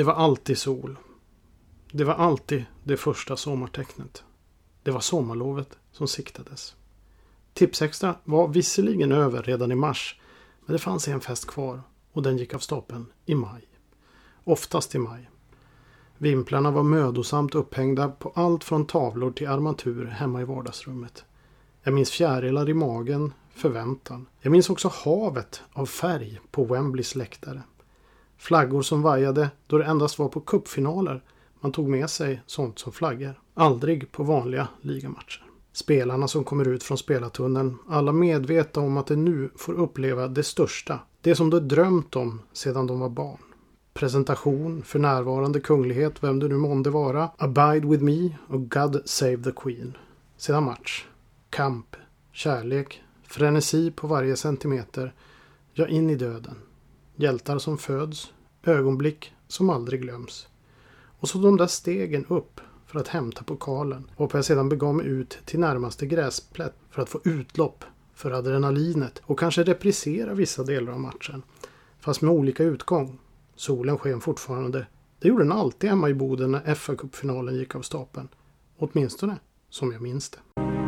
Det var alltid sol. Det var alltid det första sommartecknet. Det var sommarlovet som siktades. Tipsextra var visserligen över redan i mars. Men det fanns en fest kvar och den gick av stapeln i maj. Oftast i maj. Vimplarna var mödosamt upphängda på allt från tavlor till armatur hemma i vardagsrummet. Jag minns fjärilar i magen, förväntan. Jag minns också havet av färg på Wembleys läktare. Flaggor som vajade då det endast var på kuppfinaler man tog med sig sånt som flaggor. Aldrig på vanliga ligamatcher. Spelarna som kommer ut från spelartunneln, alla medvetna om att de nu får uppleva det största. Det som de drömt om sedan de var barn. Presentation, för närvarande kunglighet, vem det nu månde vara. Abide with me och God save the Queen. Sedan match. Kamp. Kärlek. Frenesi på varje centimeter. Ja, in i döden. Hjältar som föds. Ögonblick som aldrig glöms. Och så de där stegen upp för att hämta pokalen. Och jag sedan begav mig ut till närmaste gräsplätt för att få utlopp för adrenalinet och kanske reprisera vissa delar av matchen. Fast med olika utgång. Solen sken fortfarande. Det gjorde den alltid hemma i Boden när FA-cupfinalen gick av stapeln. Åtminstone som jag minns det.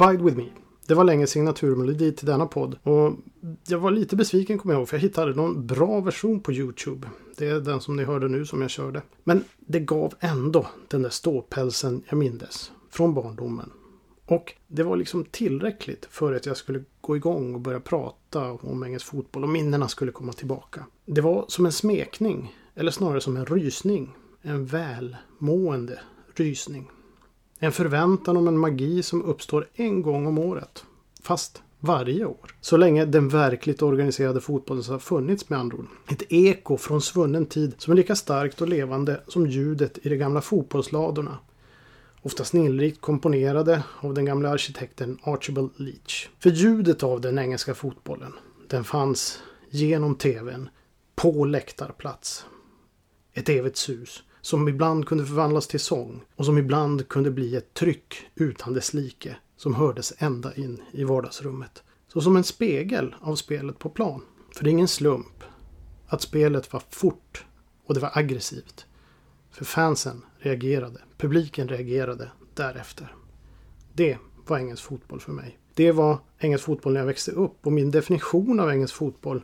Abide with me. Det var länge signaturmelodi till denna podd. Och jag var lite besviken kommer jag ihåg för jag hittade någon bra version på Youtube. Det är den som ni hörde nu som jag körde. Men det gav ändå den där ståpälsen jag mindes. Från barndomen. Och det var liksom tillräckligt för att jag skulle gå igång och börja prata om engelsk fotboll och minnena skulle komma tillbaka. Det var som en smekning, eller snarare som en rysning. En välmående rysning. En förväntan om en magi som uppstår en gång om året. Fast varje år. Så länge den verkligt organiserade fotbollen har funnits med andra ord. Ett eko från svunnen tid som är lika starkt och levande som ljudet i de gamla fotbollsladorna. Ofta snillrikt komponerade av den gamla arkitekten Archibald Leach. För ljudet av den engelska fotbollen, den fanns genom tvn, på läktarplats. Ett evigt sus som ibland kunde förvandlas till sång och som ibland kunde bli ett tryck utan dess like som hördes ända in i vardagsrummet. Så som en spegel av spelet på plan. För det är ingen slump att spelet var fort och det var aggressivt. För fansen reagerade, publiken reagerade därefter. Det var engelsk fotboll för mig. Det var engelsk fotboll när jag växte upp och min definition av engelsk fotboll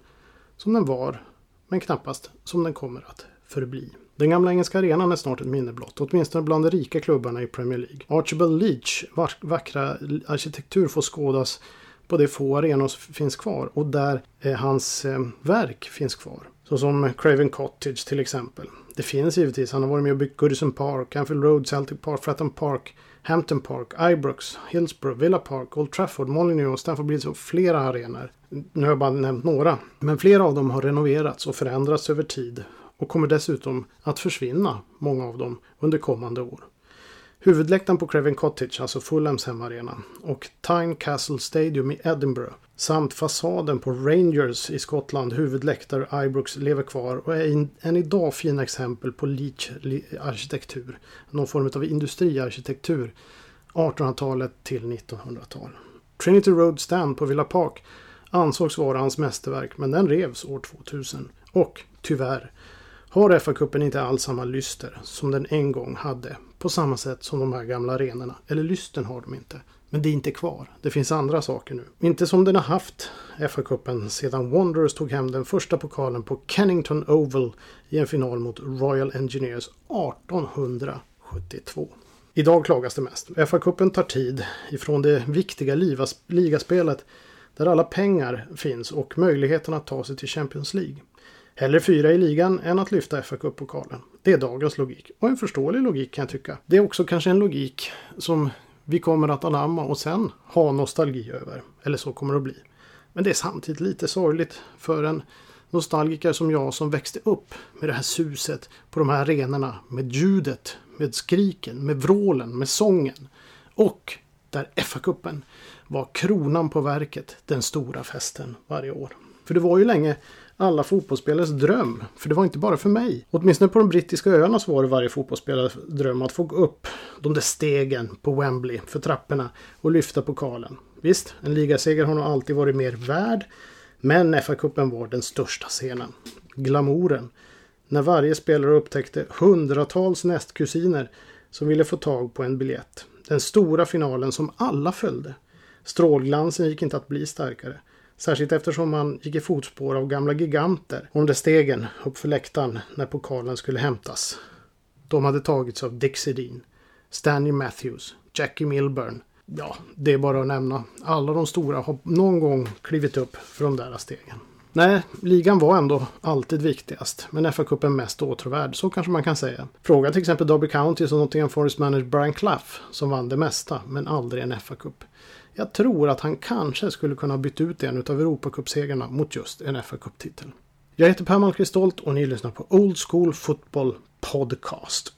som den var, men knappast som den kommer att förbli. Den gamla engelska arenan är snart ett minne blott, åtminstone bland de rika klubbarna i Premier League. Archibald Leach vackra arkitektur får skådas på de få arenor som finns kvar och där eh, hans eh, verk finns kvar. Såsom Craven Cottage till exempel. Det finns givetvis, han har varit med och byggt Goodison Park, Anfield Road, Celtic Park, Fratton Park, Hampton Park, Ibrox, Hillsborough, Villa Park, Old Trafford, Molineux och Stamford Bridge och flera arenor. Nu har jag bara nämnt några. Men flera av dem har renoverats och förändrats över tid och kommer dessutom att försvinna, många av dem, under kommande år. Huvudläktaren på Craven Cottage, alltså Fulhams hemmaarena, och Tyne Castle Stadium i Edinburgh samt fasaden på Rangers i Skottland, huvudläktare Ibrox lever kvar och är än idag fina exempel på Leach-arkitektur. Någon form av industriarkitektur 1800-talet till 1900-tal. Trinity Road Stand på Villa Park ansågs vara hans mästerverk men den revs år 2000. Och tyvärr har FA-cupen inte alls samma lyster som den en gång hade. På samma sätt som de här gamla arenorna. Eller lysten har de inte. Men det är inte kvar. Det finns andra saker nu. Inte som den har haft FA-cupen sedan Wanderers tog hem den första pokalen på Kennington Oval i en final mot Royal Engineers 1872. Idag klagas det mest. FA-cupen tar tid ifrån det viktiga ligaspelet där alla pengar finns och möjligheten att ta sig till Champions League. Hellre fyra i ligan än att lyfta fa Cup-pokalen. Det är dagens logik. Och en förståelig logik kan jag tycka. Det är också kanske en logik som vi kommer att anamma och sen ha nostalgi över. Eller så kommer det att bli. Men det är samtidigt lite sorgligt för en nostalgiker som jag som växte upp med det här suset på de här arenorna. Med ljudet, med skriken, med vrålen, med sången. Och där FA-cupen var kronan på verket, den stora festen varje år. För det var ju länge alla fotbollsspelares dröm. För det var inte bara för mig. Åtminstone på de brittiska öarna så var det varje fotbollsspelares dröm att få gå upp de där stegen på Wembley för trapporna och lyfta pokalen. Visst, en ligaseger har nog alltid varit mer värd. Men FA-cupen var den största scenen. Glamouren. När varje spelare upptäckte hundratals nästkusiner som ville få tag på en biljett. Den stora finalen som alla följde. Strålglansen gick inte att bli starkare. Särskilt eftersom man gick i fotspår av gamla giganter om de stegen uppför läktaren när pokalen skulle hämtas. De hade tagits av Dick Sedin, Stanley Matthews, Jackie Milburn. Ja, det är bara att nämna. Alla de stora har någon gång klivit upp för de där stegen. Nej, ligan var ändå alltid viktigast, men FA-cupen mest åtråvärd, så kanske man kan säga. Fråga till exempel Derby County och Nottingham Forest manager Brian Clough som vann det mesta, men aldrig en FA-cup. Jag tror att han kanske skulle kunna bytt ut en av Europacupsegrarna mot just en FA-cuptitel. Jag heter Per Malmqvist och ni lyssnar på Old School Football Podcast.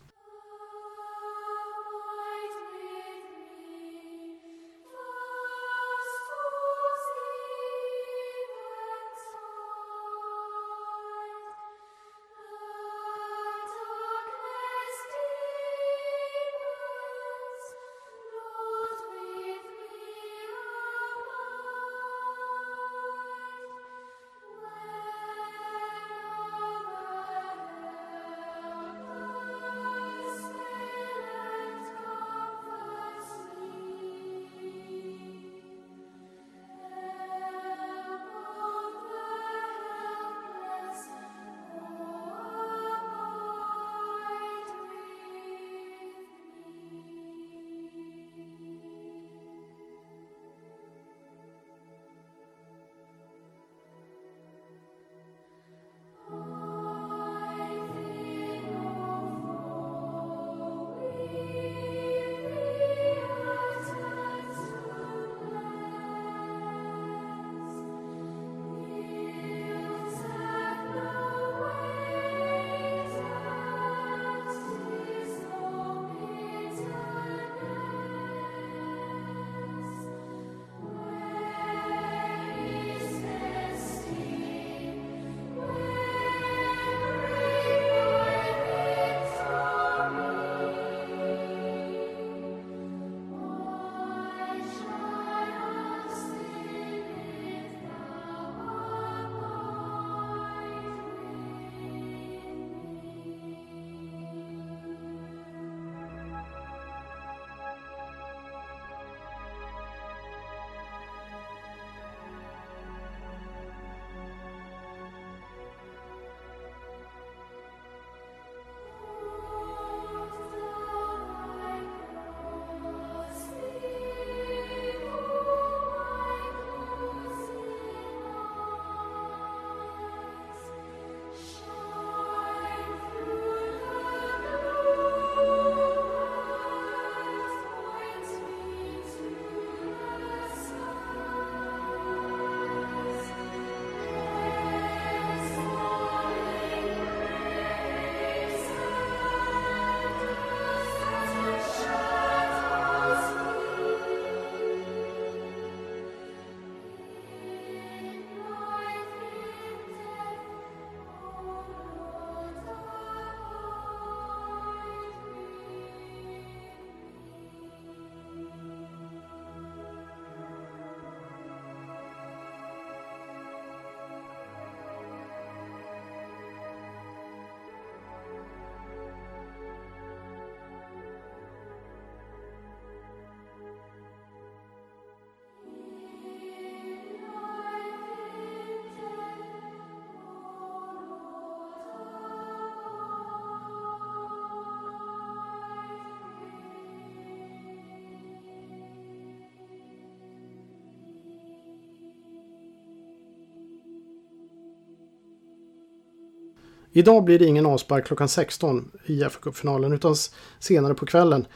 Idag blir det ingen avspark klockan 16 i fa Cup-finalen utan senare på kvällen.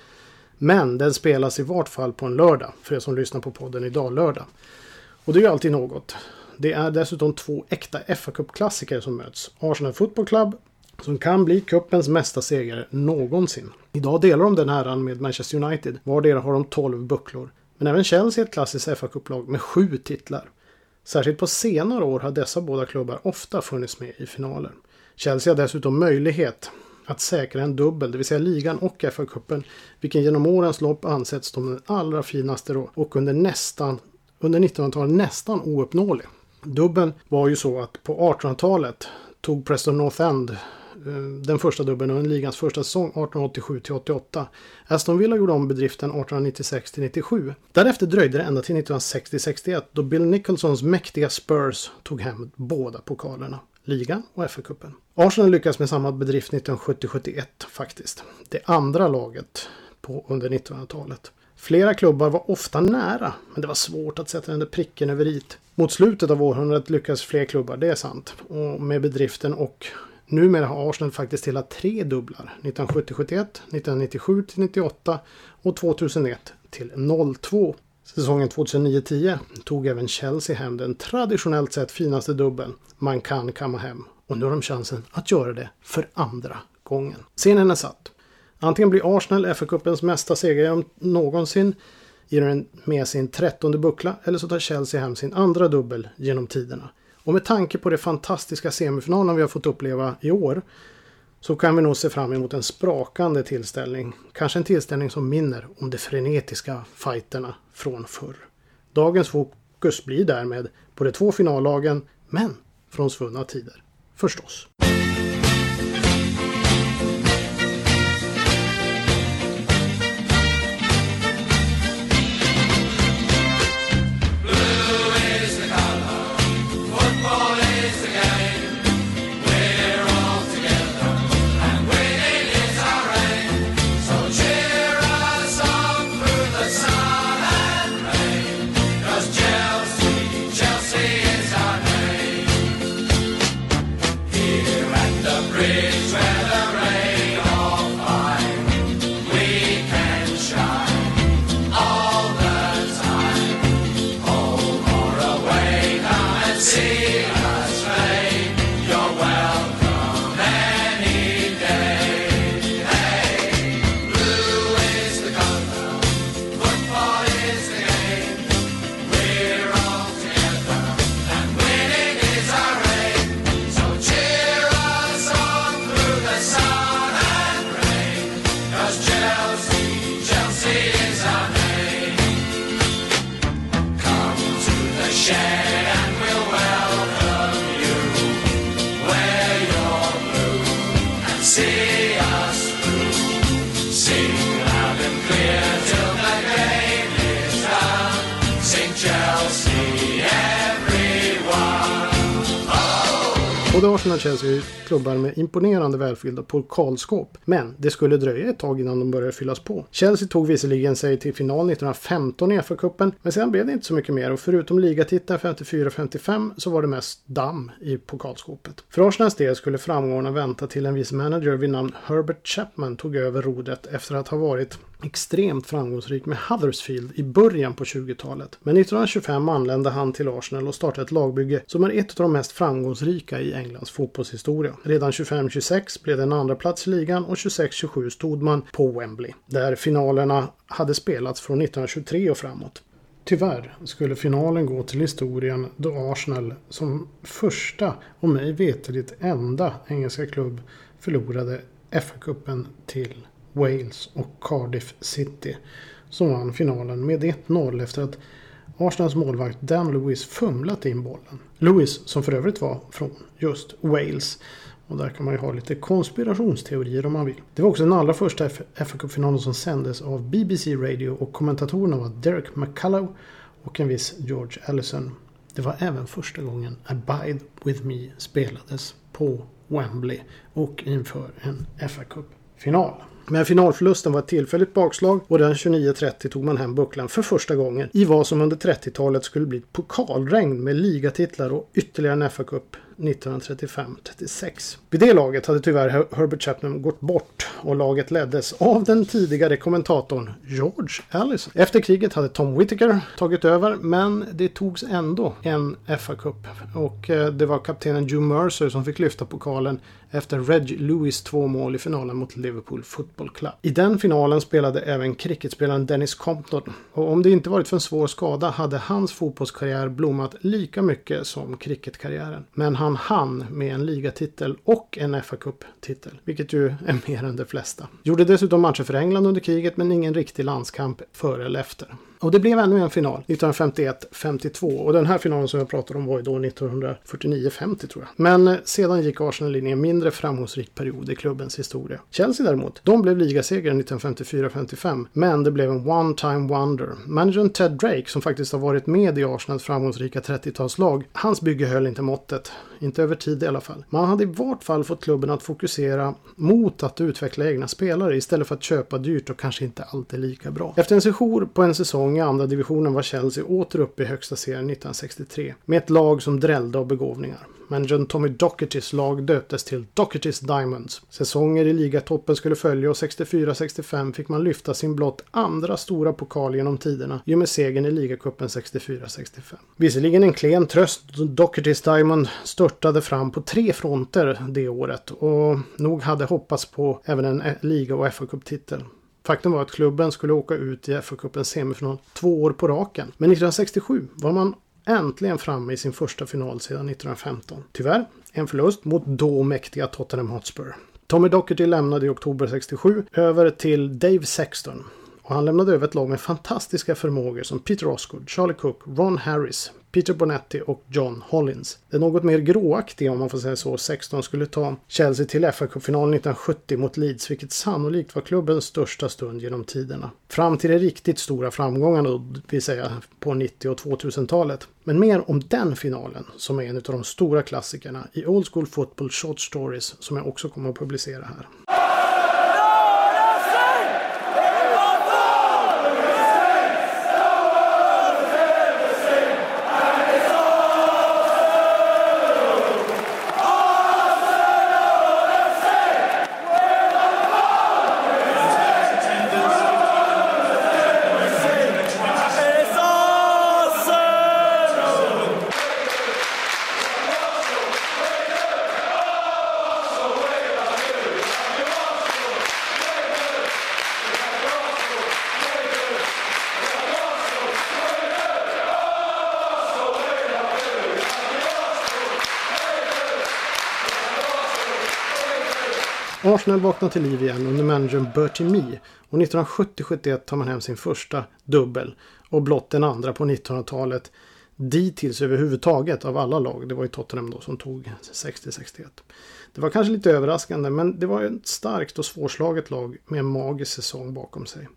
Men den spelas i vart fall på en lördag för er som lyssnar på podden idag lördag. Och det är ju alltid något. Det är dessutom två äkta fa Cup-klassiker som möts. Arsenal Football Club som kan bli cupens mesta segrare någonsin. Idag delar de den äran med Manchester United. Vardera har de 12 bucklor. Men även Chelsea är ett klassiskt fa Cup-lag med sju titlar. Särskilt på senare år har dessa båda klubbar ofta funnits med i finaler. Chelsea har dessutom möjlighet att säkra en dubbel, det vill säga ligan och FA-cupen, vilken genom årens lopp ansetts som den allra finaste och under nästan under 1900-talet nästan ouppnåelig. Dubben var ju så att på 1800-talet tog Preston North End eh, den första dubben under ligans första säsong 1887 88. Aston Villa gjorde om bedriften 1896 97. Därefter dröjde det ända till 1960-61 då Bill Nicholsons mäktiga Spurs tog hem båda pokalerna ligan och FA-cupen. Arsenal lyckas med samma bedrift 1970-71 faktiskt. Det andra laget på under 1900-talet. Flera klubbar var ofta nära, men det var svårt att sätta den där pricken över it. Mot slutet av århundradet lyckades fler klubbar, det är sant. Och med bedriften och numera har Arsenal faktiskt hela tre dubblar. 1970-71, 1997-98 och 2001 till 02. Säsongen 2009-10 tog även Chelsea hem den traditionellt sett finaste dubbeln man kan kamma hem. Och nu har de chansen att göra det för andra gången. Scenen är satt. Antingen blir Arsenal FA-cupens mesta seger någonsin ger den med sin trettonde buckla eller så tar Chelsea hem sin andra dubbel genom tiderna. Och med tanke på de fantastiska semifinalerna vi har fått uppleva i år så kan vi nog se fram emot en sprakande tillställning. Kanske en tillställning som minner om de frenetiska fighterna från förr. Dagens fokus blir därmed på de två finallagen, men från svunna tider. Förstås. see. Både Arsenal och Chelsea är klubbar med imponerande välfyllda pokalskåp. Men det skulle dröja ett tag innan de började fyllas på. Chelsea tog visserligen sig till final 1915 i FA-cupen, men sedan blev det inte så mycket mer och förutom ligatiteln 54-55 så var det mest damm i pokalskåpet. För Arsenals del skulle framgångarna vänta till en vice manager vid namn Herbert Chapman tog över rodret efter att ha varit extremt framgångsrik med Huddersfield i början på 20-talet. Men 1925 anlände han till Arsenal och startade ett lagbygge som är ett av de mest framgångsrika i Englands fotbollshistoria. Redan 25-26 blev det en andra plats i ligan och 26-27 stod man på Wembley, där finalerna hade spelats från 1923 och framåt. Tyvärr skulle finalen gå till historien då Arsenal som första och mig veterligt enda engelska klubb förlorade FA-cupen till Wales och Cardiff City som vann finalen med 1-0 efter att Arsenals målvakt Dan Lewis fumlat in bollen. Lewis som för övrigt var från just Wales. Och där kan man ju ha lite konspirationsteorier om man vill. Det var också den allra första fa Cup-finalen som sändes av BBC Radio och kommentatorerna var Derek McCullough och en viss George Allison. Det var även första gången Abide With Me spelades på Wembley och inför en fa Cup-final. Men finalförlusten var ett tillfälligt bakslag och den 29-30 tog man hem bucklan för första gången i vad som under 30-talet skulle bli ett pokalregn med ligatitlar och ytterligare en FA-cup 1935-36. Vid det laget hade tyvärr Herbert Chapman gått bort och laget leddes av den tidigare kommentatorn George Allison. Efter kriget hade Tom Whittaker tagit över men det togs ändå en FA-cup och eh, det var kaptenen Joe Mercer som fick lyfta pokalen efter Reg Lewis två mål i finalen mot Liverpool Football Club. I den finalen spelade även cricketspelaren Dennis Compton och om det inte varit för en svår skada hade hans fotbollskarriär blommat lika mycket som cricketkarriären. Men han hann med en ligatitel och en fa Cup-titel, vilket ju är mer än de flesta. Gjorde dessutom matcher för England under kriget men ingen riktig landskamp före eller efter. Och det blev ännu en final 1951-52 och den här finalen som jag pratade om var ju då 1949-50 tror jag. Men eh, sedan gick Arsenal in i en mindre framgångsrik period i klubbens historia. Chelsea däremot, de blev ligasegrare 1954-55 men det blev en one time wonder. Managern Ted Drake som faktiskt har varit med i Arsenals framgångsrika 30-talslag, hans bygge höll inte måttet. Inte över tid i alla fall. Man hade i vart fall fått klubben att fokusera mot att utveckla egna spelare istället för att köpa dyrt och kanske inte alltid lika bra. Efter en sejour på en säsong i andra divisionen var Chelsea åter uppe i högsta serien 1963 med ett lag som drällde av begåvningar. Managern Tommy Dochertys lag döptes till Dockertys Diamonds. Säsonger i ligatoppen skulle följa och 64-65 fick man lyfta sin blott andra stora pokal genom tiderna i och med segern i ligacupen 64-65. Visserligen en klen tröst Dockertys Diamond störtade fram på tre fronter det året och nog hade hoppats på även en liga och FA-cuptitel. Faktum var att klubben skulle åka ut i FA-cupens semifinal två år på raken. Men 1967 var man äntligen framme i sin första final sedan 1915. Tyvärr en förlust mot då mäktiga Tottenham Hotspur. Tommy Docherty lämnade i oktober 67 över till Dave Sexton och han lämnade över ett lag med fantastiska förmågor som Peter Osgood, Charlie Cook, Ron Harris, Peter Bonetti och John Hollins. Det något mer gråaktiga, om man får säga så, 16 skulle ta Chelsea till FA-cupfinalen 1970 mot Leeds, vilket sannolikt var klubbens största stund genom tiderna. Fram till de riktigt stora framgångarna, det vill säga på 90 och 2000-talet. Men mer om den finalen, som är en av de stora klassikerna i Old School Football Short Stories, som jag också kommer att publicera här. Arsenal vaknar till liv igen under managern Bertie Mee och 1970-71 tar man hem sin första dubbel och blott den andra på 1900-talet dittills överhuvudtaget av alla lag. Det var ju Tottenham då som tog 60-61. Det var kanske lite överraskande men det var ett starkt och svårslaget lag med en magisk säsong bakom sig.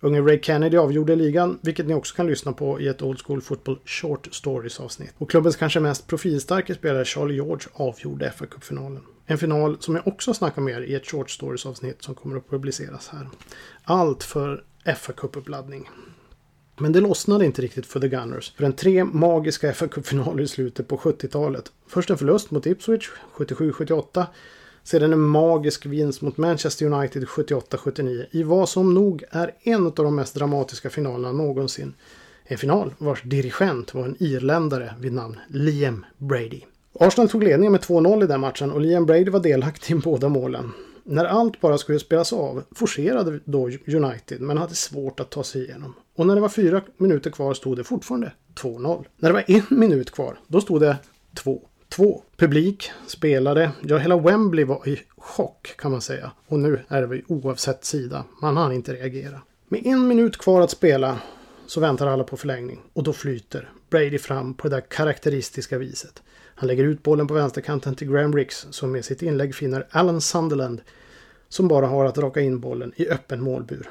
Unge Ray Kennedy avgjorde ligan, vilket ni också kan lyssna på i ett Old School Football Short Stories avsnitt. Och klubbens kanske mest profilstarka spelare Charlie George avgjorde fa kuppfinalen En final som jag också snackar mer i ett Short Stories avsnitt som kommer att publiceras här. Allt för fa Cup-uppladdning. Men det lossnade inte riktigt för The Gunners förrän tre magiska FA-cupfinaler i slutet på 70-talet. Först en förlust mot Ipswich 77-78 sedan en magisk vinst mot Manchester United 78-79 i vad som nog är en av de mest dramatiska finalerna någonsin. En final vars dirigent var en irländare vid namn Liam Brady. Arsenal tog ledningen med 2-0 i den matchen och Liam Brady var delaktig i båda målen. När allt bara skulle spelas av forcerade då United men hade svårt att ta sig igenom. Och när det var fyra minuter kvar stod det fortfarande 2-0. När det var en minut kvar, då stod det 2 2. publik, spelare, ja hela Wembley var i chock kan man säga. Och nu är det oavsett sida, man hann inte reagera. Med en minut kvar att spela så väntar alla på förlängning och då flyter Brady fram på det där karaktäristiska viset. Han lägger ut bollen på vänsterkanten till Graham Ricks som med sitt inlägg finner Alan Sunderland som bara har att raka in bollen i öppen målbur.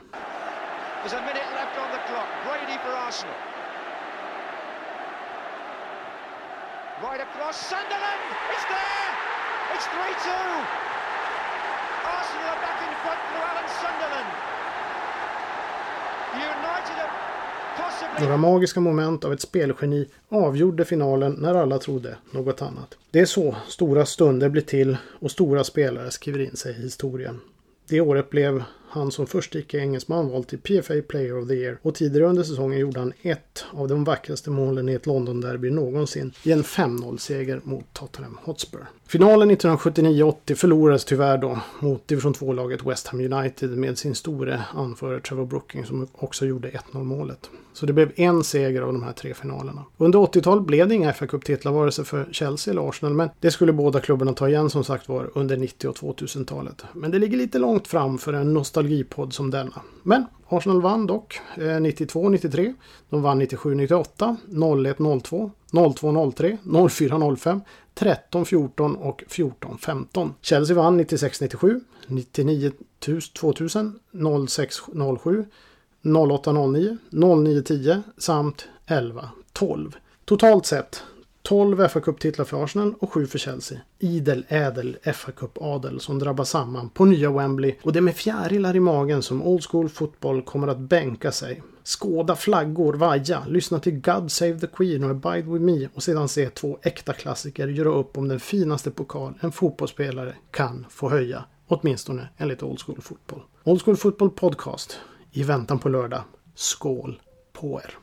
Magiska moment av ett spelgeni avgjorde finalen när alla trodde något annat. Det är så stora stunder blir till och stora spelare skriver in sig i historien. Det året blev han som först icke-engelsman vald till PFA Player of the Year och tidigare under säsongen gjorde han ett av de vackraste målen i ett London-derby någonsin i en 5-0-seger mot Tottenham Hotspur. Finalen 1979-80 förlorades tyvärr då mot division 2-laget West Ham United med sin store anförare Trevor Brooking som också gjorde 1-0 målet. Så det blev en seger av de här tre finalerna. Under 80-talet blev det inga fa cup vare sig för Chelsea eller Arsenal men det skulle båda klubbarna ta igen som sagt var under 90 och 2000-talet. Men det ligger lite långt fram för en nostalgi nostalgipodd som denna. Men Arsenal vann dock 92-93. De vann 97-98, 01-02, 02-03, 04-05, 13-14 och 14-15. Chelsea vann 96-97, 99-2000, 06-07, 08-09, 09-10 samt 11-12. Totalt sett 12 fa Cup-titlar för Arsenal och 7 för Chelsea. Idel ädel fa Cup-adel som drabbar samman på nya Wembley och det är med fjärilar i magen som Old School Football kommer att bänka sig. Skåda flaggor vaja, lyssna till God Save the Queen och Abide With Me och sedan se två äkta klassiker göra upp om den finaste pokal en fotbollsspelare kan få höja. Åtminstone enligt Old School Football. Old School Football Podcast. I väntan på lördag. Skål på er!